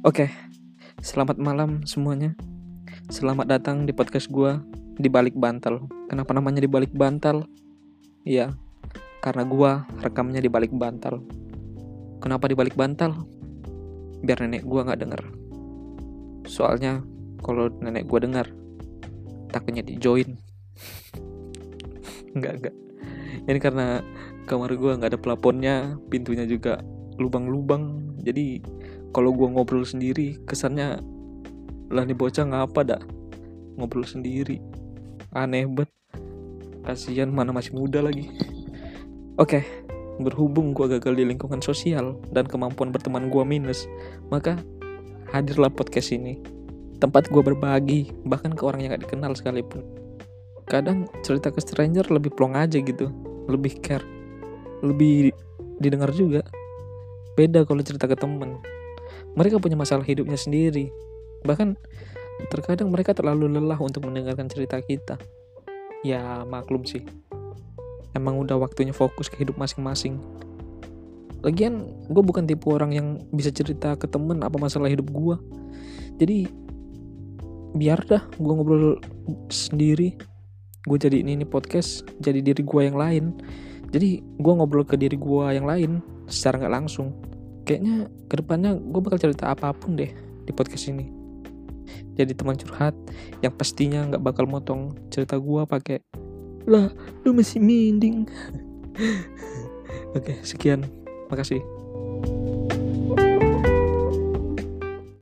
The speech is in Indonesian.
Oke, selamat malam semuanya. Selamat datang di podcast gua di balik bantal. Kenapa namanya di balik bantal? Iya, karena gua rekamnya di balik bantal. Kenapa di balik bantal? Biar nenek gua nggak denger. Soalnya kalau nenek gua dengar, takutnya di join. enggak enggak. Ini karena kamar gua nggak ada plafonnya, pintunya juga lubang-lubang. Jadi kalau gua ngobrol sendiri kesannya lah nih bocah ngapa dah? Ngobrol sendiri. Aneh banget. Kasihan mana masih muda lagi. Oke berhubung gua gagal di lingkungan sosial dan kemampuan berteman gua minus maka hadirlah podcast ini. Tempat gua berbagi bahkan ke orang yang gak dikenal sekalipun. Kadang cerita ke stranger lebih plong aja gitu lebih care lebih didengar juga. Beda kalau cerita ke temen mereka punya masalah hidupnya sendiri. Bahkan terkadang mereka terlalu lelah untuk mendengarkan cerita kita. Ya maklum sih. Emang udah waktunya fokus ke hidup masing-masing. Lagian gue bukan tipe orang yang bisa cerita ke temen apa masalah hidup gue. Jadi biar dah gue ngobrol sendiri. Gue jadi ini, ini podcast jadi diri gue yang lain. Jadi gue ngobrol ke diri gue yang lain secara nggak langsung kayaknya ke depannya gue bakal cerita apa pun deh di podcast ini. Jadi teman curhat yang pastinya nggak bakal motong cerita gue pakai lah lu masih mending oke sekian. Makasih